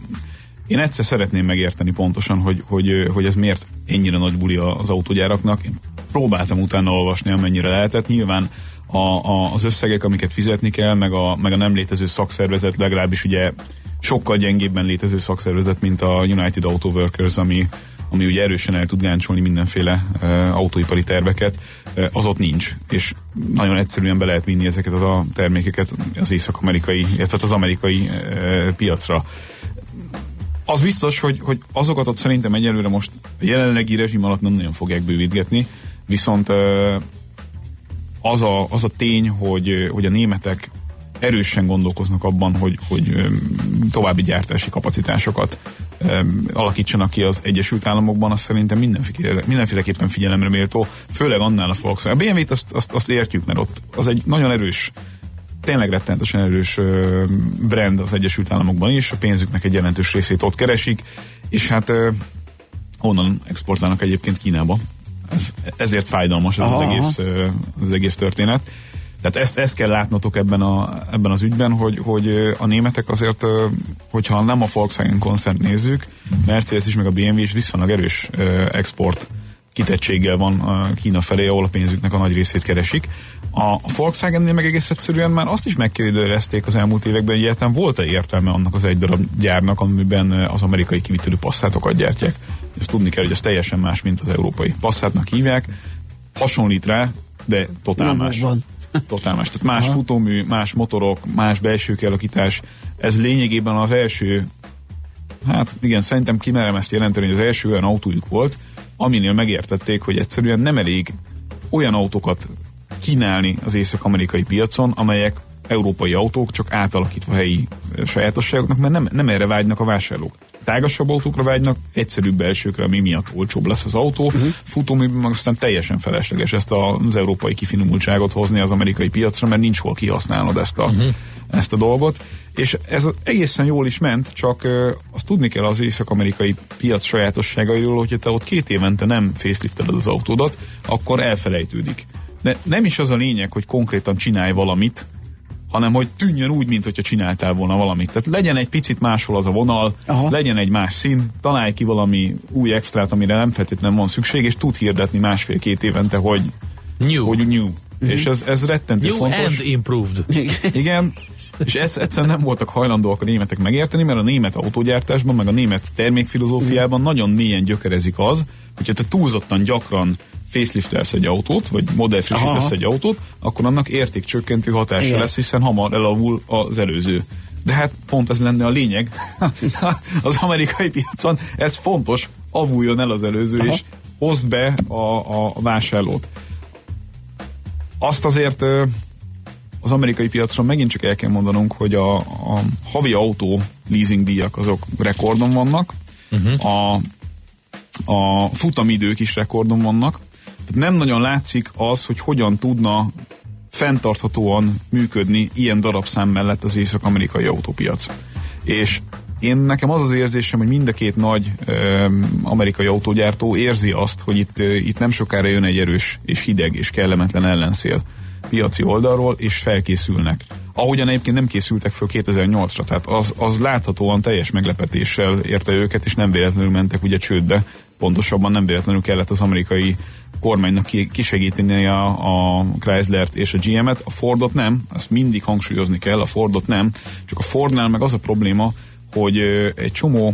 én egyszer szeretném megérteni pontosan, hogy, hogy, hogy ez miért ennyire nagy buli az autógyáraknak. Én próbáltam utána olvasni, amennyire lehetett. Nyilván a, a, az összegek, amiket fizetni kell, meg a, meg a nem létező szakszervezet, legalábbis ugye sokkal gyengébben létező szakszervezet, mint a United Auto Workers, ami, ami ugye erősen el tud gáncsolni mindenféle autóipari terveket, az ott nincs. És nagyon egyszerűen be lehet vinni ezeket a termékeket az észak-amerikai, illetve az amerikai piacra. Az biztos, hogy, hogy azokat ott szerintem egyelőre most a jelenlegi rezsim alatt nem nagyon fogják bővítgetni, viszont az a, az a tény, hogy, hogy a németek erősen gondolkoznak abban, hogy, hogy további gyártási kapacitásokat alakítsanak ki az Egyesült Államokban, az szerintem mindenféle, mindenféleképpen figyelemre méltó, főleg annál a Volkswagen. A BMW-t azt, azt, azt értjük, mert ott az egy nagyon erős tényleg rettenetesen erős brand az Egyesült Államokban is, a pénzüknek egy jelentős részét ott keresik, és hát ö, onnan exportálnak egyébként Kínába. Ez, ezért fájdalmas ez az egész, az egész történet. Tehát ezt, ezt kell látnotok ebben, a, ebben az ügyben, hogy, hogy a németek azért, hogyha nem a Volkswagen koncert nézzük, Mercedes is, meg a BMW is viszonylag erős export kitettséggel van Kína felé, ahol a pénzüknek a nagy részét keresik. A, a Volkswagennél meg egész egyszerűen már azt is megkérdőjelezték az elmúlt években, hogy egyáltalán volt-e értelme annak az egy darab gyárnak, amiben az amerikai kivitelű passzátokat gyártják. Ezt tudni kell, hogy ez teljesen más, mint az európai passzátnak hívják. Hasonlít rá, de totál Nem más. van. Totál más. Tehát más Aha. futómű, más motorok, más belső kialakítás. Ez lényegében az első Hát igen, szerintem kimerem ezt jelenteni, hogy az első olyan autójuk volt, aminél megértették, hogy egyszerűen nem elég olyan autókat kínálni az észak-amerikai piacon, amelyek európai autók, csak átalakítva helyi sajátosságoknak, mert nem, nem erre vágynak a vásárlók. Tágasabb autókra vágynak, egyszerűbb belsőkre, ami miatt olcsóbb lesz az autó. Uh-huh. Futóműben meg aztán teljesen felesleges ezt az európai kifinomultságot hozni az amerikai piacra, mert nincs hol kihasználnod ezt a, uh-huh. ezt a dolgot. És ez egészen jól is ment, csak azt tudni kell az észak-amerikai piac sajátosságairól, hogyha te ott két évente nem facelifteled az autódat, akkor elfelejtődik. De nem is az a lényeg, hogy konkrétan csinálj valamit, hanem hogy tűnjön úgy, mint hogyha csináltál volna valamit. Tehát legyen egy picit máshol az a vonal, Aha. legyen egy más szín, találj ki valami új extrát, amire nem feltétlenül van szükség, és tud hirdetni másfél-két évente, hogy New. Hogy new. És ez, ez rettentő New fontos. and improved. Igen, és ez egyszerűen nem voltak hajlandóak a németek megérteni, mert a német autógyártásban, meg a német termékfilozófiában nagyon mélyen gyökerezik az, hogyha te túlzottan gyakran faceliftelsz egy autót, vagy Aha. egy autót, akkor annak értékcsökkentő hatása Igen. lesz, hiszen hamar elavul az előző. De hát pont ez lenne a lényeg. *laughs* az amerikai piacon ez fontos, avuljon el az előző, Aha. és hozd be a, a, vásárlót. Azt azért az amerikai piacra megint csak el kell mondanunk, hogy a, a havi autó leasing díjak azok rekordon vannak, uh-huh. a, a futamidők is rekordon vannak, tehát nem nagyon látszik az, hogy hogyan tudna fenntarthatóan működni ilyen darabszám mellett az észak-amerikai autópiac. És én nekem az az érzésem, hogy mind a két nagy ö, amerikai autógyártó érzi azt, hogy itt, ö, itt nem sokára jön egy erős és hideg és kellemetlen ellenszél piaci oldalról, és felkészülnek. Ahogyan egyébként nem készültek föl 2008-ra, tehát az, az láthatóan teljes meglepetéssel érte őket, és nem véletlenül mentek ugye csődbe, pontosabban nem véletlenül kellett az amerikai kormánynak ki, kisegíteni a, a Chrysler-t és a GM-et, a Fordot nem, azt mindig hangsúlyozni kell, a Fordot nem, csak a Fordnál meg az a probléma, hogy egy csomó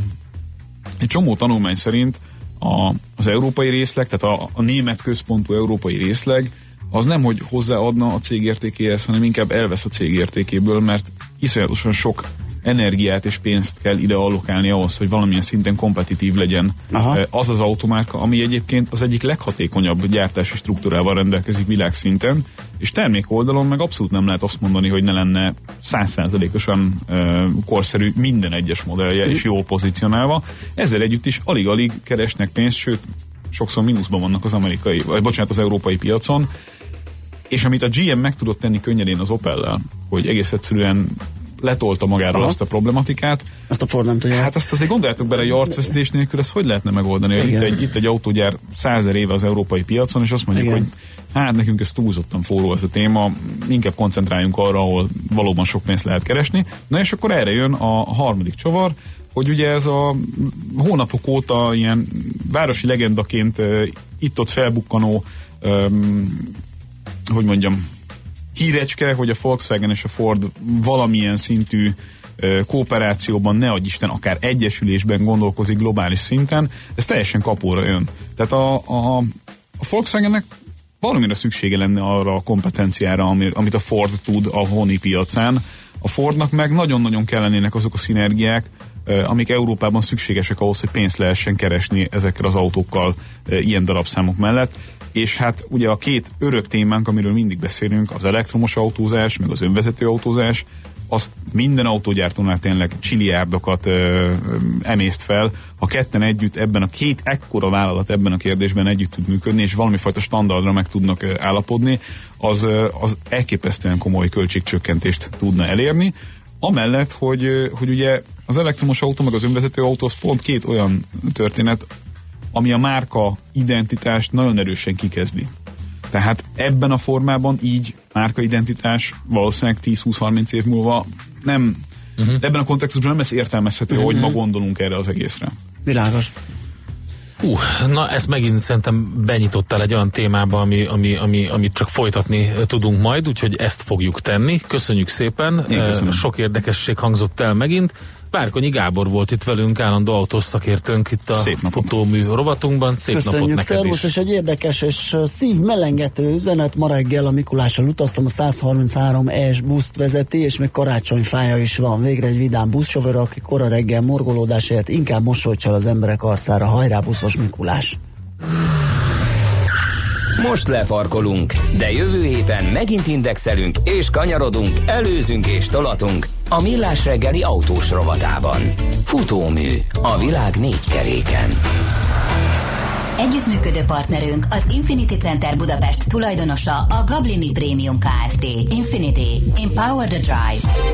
egy csomó tanulmány szerint a, az európai részleg, tehát a, a német központú európai részleg az nem, hogy hozzáadna a cég értékéhez, hanem inkább elvesz a cég értékéből, mert iszonyatosan sok energiát és pénzt kell ide allokálni ahhoz, hogy valamilyen szinten kompetitív legyen Aha. az az automárka, ami egyébként az egyik leghatékonyabb gyártási struktúrával rendelkezik világszinten, és termék oldalon meg abszolút nem lehet azt mondani, hogy ne lenne százszázalékosan korszerű minden egyes modellje és jól pozícionálva. Ezzel együtt is alig-alig keresnek pénzt, sőt, sokszor mínuszban vannak az amerikai, vagy bocsánat, az európai piacon, és amit a GM meg tudott tenni könnyedén az Opel-lel, hogy egész egyszerűen letolta magáról Aha. azt a problematikát, Azt a Ford nem tudja. Hát azt azért gondoljátok bele, hogy arcvesztés nélkül ezt hogy lehetne megoldani? Hogy Itt Igen. egy, itt egy autógyár százer éve az európai piacon, és azt mondjuk, Igen. hogy hát nekünk ez túlzottan forró ez a téma, inkább koncentráljunk arra, ahol valóban sok pénzt lehet keresni. Na és akkor erre jön a harmadik csavar, hogy ugye ez a hónapok óta ilyen városi legendaként itt-ott felbukkanó um, hogy mondjam, hírecske, hogy a Volkswagen és a Ford valamilyen szintű kooperációban, ne adj Isten, akár egyesülésben gondolkozik globális szinten, ez teljesen kapóra jön. Tehát a, a, a Volkswagennek valamire szüksége lenne arra a kompetenciára, ami, amit a Ford tud a honi piacán. A Fordnak meg nagyon-nagyon kellenének azok a szinergiák, amik Európában szükségesek ahhoz, hogy pénzt lehessen keresni ezekkel az autókkal ilyen darabszámok mellett. És hát ugye a két örök témánk, amiről mindig beszélünk, az elektromos autózás, meg az önvezető autózás, azt minden autógyártónál tényleg csiliárdokat ö, emészt fel, ha ketten együtt ebben a két ekkora vállalat ebben a kérdésben együtt tud működni, és valami fajta standardra meg tudnak ö, állapodni, az, ö, az elképesztően komoly költségcsökkentést tudna elérni. Amellett, hogy, hogy ugye az elektromos autó meg az önvezető autó az pont két olyan történet, ami a márka identitást nagyon erősen kikezdi. Tehát ebben a formában így márkaidentitás valószínűleg 10-20-30 év múlva nem, uh-huh. ebben a kontextusban nem lesz értelmezhető, uh-huh. hogy ma gondolunk erre az egészre. Világos. Hú, na ezt megint szerintem benyitottál egy olyan témába, ami, ami, ami, amit csak folytatni tudunk majd, úgyhogy ezt fogjuk tenni. Köszönjük szépen, Én köszönöm. Sok érdekesség hangzott el megint. Várkonyi Gábor volt itt velünk, állandó autós szakértőnk itt a Szép napot. futómű rovatunkban. Szép napot Köszönjük, neked szervusz, is. és egy érdekes és uh, szívmelengető üzenet. Ma reggel a Mikulással utaztam, a 133 ES buszt vezeti, és még karácsonyfája is van. Végre egy vidám buszsofőr, aki kora reggel morgolódásért inkább mosolycsal az emberek arcára. Hajrá, buszos Mikulás! Most lefarkolunk, de jövő héten megint indexelünk és kanyarodunk, előzünk és tolatunk a Millás reggeli autós rovatában. Futómű a világ négy keréken. Együttműködő partnerünk az Infinity Center Budapest tulajdonosa a Gablini Premium Kft. Infinity. Empower the Drive.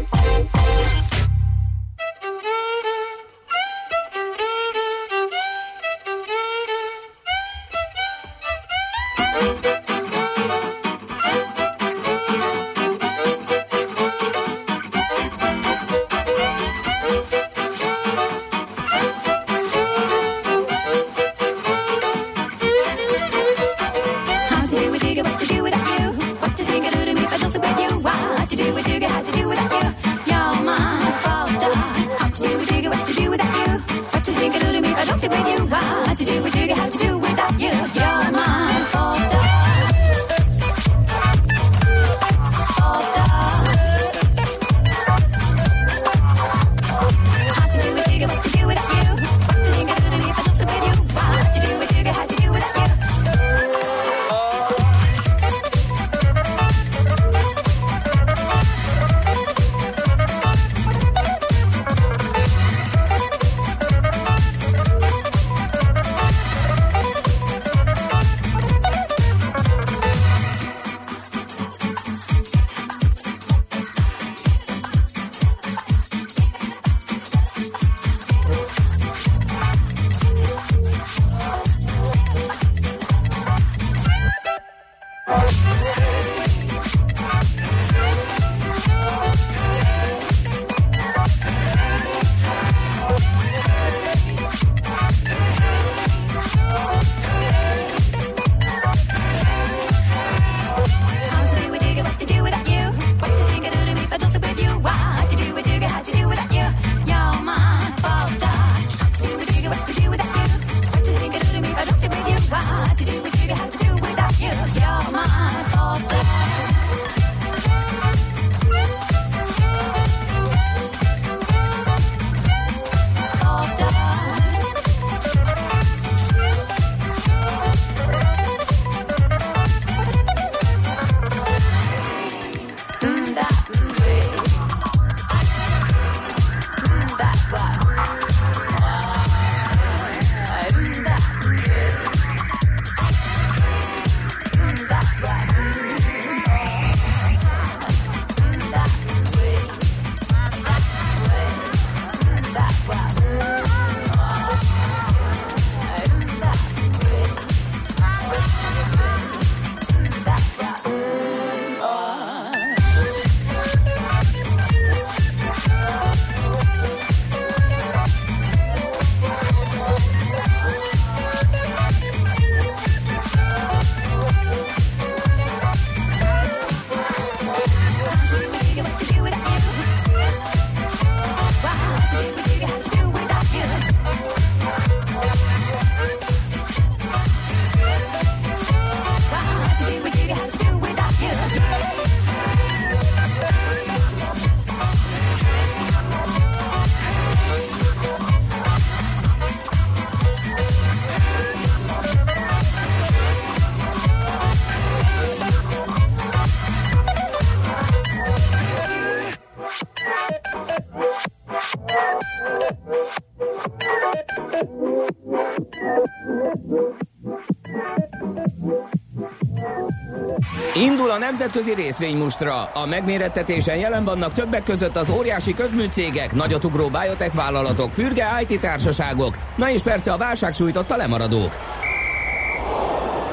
Nemzetközi részvénymustra. A megmérettetésen jelen vannak többek között az óriási közműcégek, nagyotugró biotech vállalatok, fürge IT társaságok, na és persze a válság sújtotta lemaradók.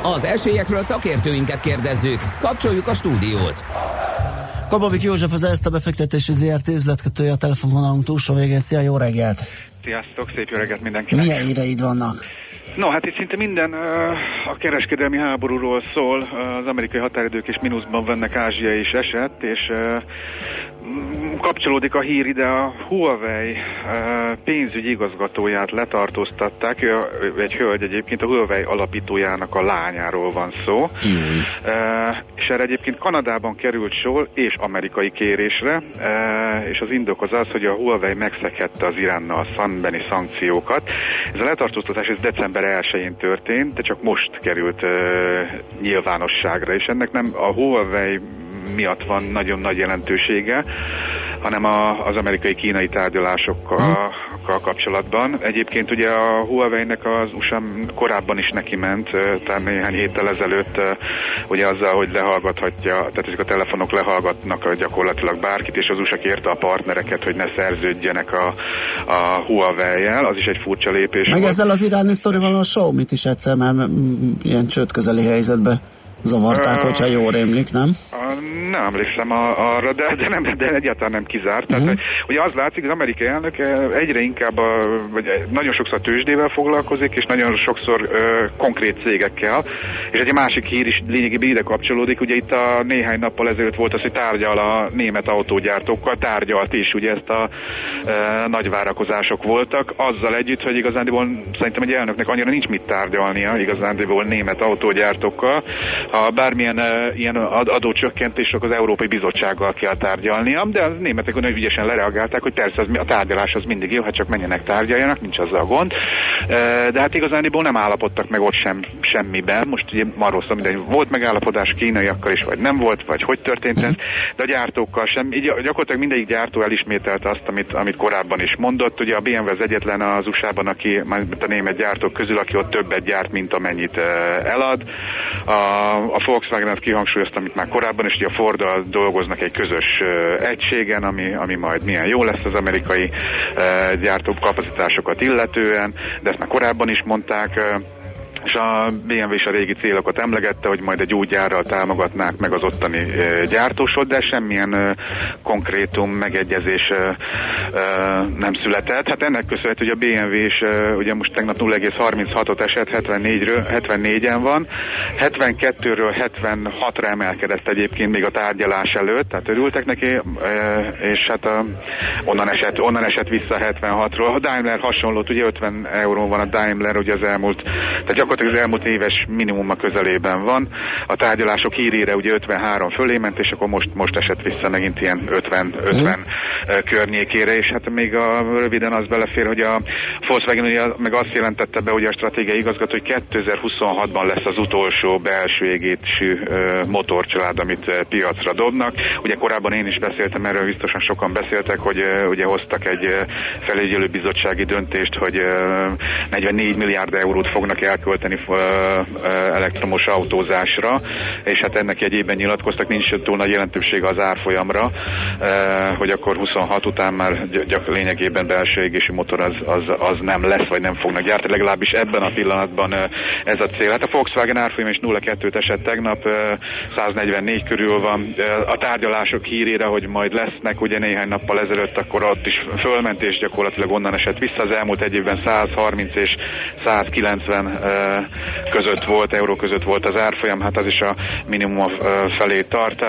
Az esélyekről szakértőinket kérdezzük. Kapcsoljuk a stúdiót. Kababik József az ezt a befektetési ZRT üzletkötője a telefonvonalunk túlsó végén. Szia, jó reggelt! Sziasztok, szép jó reggelt mindenkinek. Milyen híreid vannak? No, hát itt szinte minden uh, a kereskedelmi háborúról szól. Az amerikai határidők is mínuszban vannak, Ázsia is esett, és kapcsolódik a hír ide, a Huawei pénzügyi igazgatóját letartóztatták, ő, egy hölgy egyébként, a Huawei alapítójának a lányáról van szó, uh, és erre egyébként Kanadában került sor, és amerikai kérésre, és az indok az az, hogy a Huawei megszekhette az Iránnal szembeni szankciókat. Ez a letartóztatás ez december 1-én történt, de csak most került uh, nyilvánosságra, és ennek nem a Huawei miatt van nagyon nagy jelentősége, hanem a, az amerikai-kínai tárgyalásokkal kapcsolatban. Egyébként ugye a Huawei-nek az USA korábban is neki ment, tehát néhány héttel ezelőtt ugye azzal, hogy lehallgathatja, tehát ezek a telefonok lehallgatnak gyakorlatilag bárkit, és az USA kérte a partnereket, hogy ne szerződjenek a, a Huawei-jel, az is egy furcsa lépés. Meg volt. ezzel az iráni sztorival a Xiaomi-t is egyszer már ilyen csőd közeli helyzetbe zavarták, Ö, hogyha jól rémlik, nem? A, nem emlékszem arra, de, de, nem, de egyáltalán nem kizárt. Tehát, Mhm. uh-huh. ugye az látszik, az amerikai elnök eh, egyre inkább, a, vagy eh, nagyon sokszor tőzsdével foglalkozik, és nagyon sokszor ö, konkrét cégekkel. És egy másik hír is lényegében ide kapcsolódik. Ugye itt a néhány nappal ezelőtt volt az, hogy tárgyal a német autógyártókkal, tárgyalt is, ugye ezt a e, nagy várakozások voltak, azzal együtt, hogy igazándiból szerintem egy elnöknek annyira nincs mit tárgyalnia igazándiból német autógyártókkal. Ha bármilyen e, ilyen ad- adócsökkentések az Európai Bizottsággal kell tárgyalnia, de a németek nagyon ügyesen lereagálták, hogy persze az, a tárgyalás az mindig jó, hát csak menjenek tárgyaljanak, nincs azzal gond. E, de hát igazándiból nem állapodtak meg ott sem semmiben. Most ugye arról szól, minden, volt megállapodás kínaiakkal is, vagy nem volt, vagy hogy történt ez, de a gyártókkal sem. Így gyakorlatilag mindegyik gyártó elismételte azt, amit, amit korábban is mondott. Ugye a BMW az egyetlen az USA-ban, aki, a német gyártók közül, aki ott többet gyárt, mint amennyit eh, elad. A, a Volkswagen azt kihangsúlyozta, amit már korábban is, hogy a Forddal dolgoznak egy közös egységen, ami, ami majd milyen jó lesz az amerikai gyártók kapacitásokat illetően, de ezt már korábban is mondták. És a BMW is a régi célokat emlegette, hogy majd egy új gyárral támogatnák meg az ottani gyártósot, de semmilyen konkrétum, megegyezés nem született. Hát ennek köszönhető, hogy a BMW is ugye most tegnap 0,36-ot esett, 74-ről, 74-en van, 72-ről 76-ra emelkedett egyébként még a tárgyalás előtt, tehát örültek neki, és hát onnan, esett, onnan esett vissza 76-ról. A Daimler hasonlót, ugye 50 euró van a Daimler, ugye az elmúlt, tehát gyakorlatilag az elmúlt éves minimum a közelében van. A tárgyalások hírére ugye 53 fölé ment, és akkor most, most esett vissza megint ilyen 50, 50 ö, környékére, és hát még a, röviden az belefér, hogy a Volkswagen ugye meg azt jelentette be, hogy a stratégiai igazgató, hogy 2026-ban lesz az utolsó belső égésű motorcsalád, amit piacra dobnak. Ugye korábban én is beszéltem erről, biztosan sokan beszéltek, hogy ugye hoztak egy felügyelőbizottsági döntést, hogy ö, 44 milliárd eurót fognak elkölteni ö, elektromos autózásra, és hát ennek jegyében nyilatkoztak, nincs túl nagy jelentősége az árfolyamra, hogy akkor 26 után már gy- gyak lényegében belső égési motor az, az, az nem lesz, vagy nem fognak gyártani, legalábbis ebben a pillanatban ez a cél. Hát a Volkswagen árfolyam is 0,2-t esett tegnap, ö, 144 körül van. A tárgyalások hírére, hogy majd lesznek, ugye néhány nappal ezelőtt, akkor ott is fölment, és gyakorlatilag onnan esett vissza. Az elmúlt egy évben 130 és 190 ö, között volt, euró között volt az árfolyam, hát az is a minimum felé tart.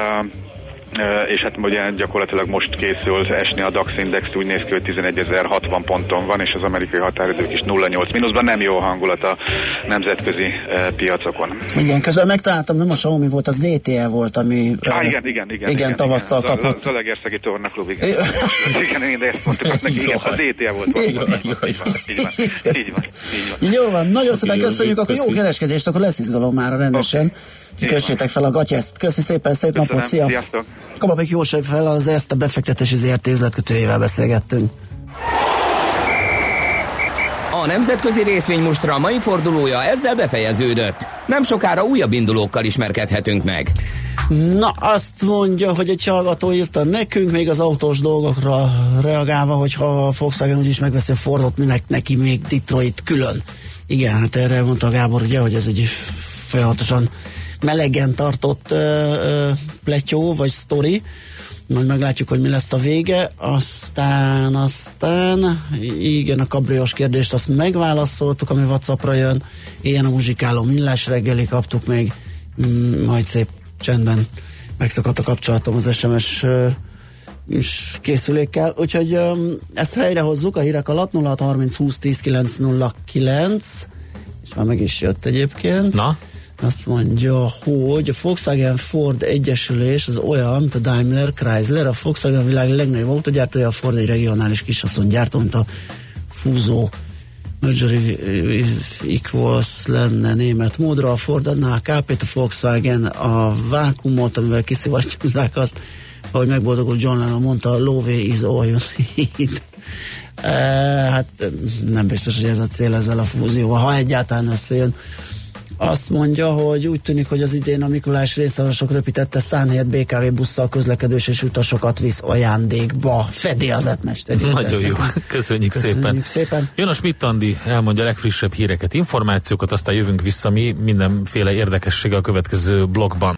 És hát ugye gyakorlatilag most készül esni a DAX index, úgy néz ki, hogy 11.060 ponton van, és az amerikai határidők is 0,8 mínuszban, nem jó hangulat a nemzetközi piacokon. Igen, közben megtaláltam, nem a Xiaomi volt, az ZTE volt, ami... Ö, igen, igen, igen. Igen, tavasszal igen. kapott. Zalaegerszegi tornaklub, *laughs* igen. igen, igen, de ezt mondtuk, neki, igen, az ETA volt. Így van, Így van, így van. Jó van, nagyon szépen köszönjük, akkor jó kereskedést, akkor lesz izgalom már rendesen. Kössétek fel a gatyeszt. Köszi szépen, szép Köszönöm, napot, szia! sziasztok. Kababik József fel az a befektetési ZRT üzletkötőjével beszélgettünk. A nemzetközi részvénymustra mai fordulója ezzel befejeződött. Nem sokára újabb indulókkal ismerkedhetünk meg. Na, azt mondja, hogy egy hallgató írta nekünk, még az autós dolgokra reagálva, hogy ha a Volkswagen úgyis megveszi a Fordot, minek neki még Detroit külön. Igen, hát erre mondta Gábor, ugye, hogy ez egy folyamatosan melegen tartott ö, ö, pletyó, vagy sztori. Majd meglátjuk, hogy mi lesz a vége. Aztán, aztán, igen, a kabriós kérdést azt megválaszoltuk, ami Whatsappra jön. Ilyen a muzsikáló millás reggeli kaptuk még, mm, majd szép csendben megszakadt a kapcsolatom az SMS ö, is készülékkel, úgyhogy um, ezt helyrehozzuk a hírek alatt 0630 20 10 909 és már meg is jött egyébként. Na? Azt mondja, hogy a Volkswagen Ford egyesülés az olyan, mint a Daimler Chrysler, a Volkswagen világ legnagyobb autógyártója, a Ford egy regionális kisasszonygyártó, mint a Fúzó merger equals lenne német módra, a Ford adná a KP-t, a Volkswagen a vákumot, amivel kiszivattyúzzák azt, ahogy megboldogult John Lennon mondta, lóvé is all you need. *laughs* E, hát nem biztos, hogy ez a cél ezzel a fúzióval, ha egyáltalán összejön. Azt mondja, hogy úgy tűnik, hogy az idén a Mikulás részarosok röpítette szánhelyet BKV busszal közlekedős és utasokat visz ajándékba. Fedi az etmester. Nagyon jó. Köszönjük, Köszönjük szépen. szépen. Jön a Schmidt Andi, elmondja a legfrissebb híreket, információkat, aztán jövünk vissza mi mindenféle érdekessége a következő blogban.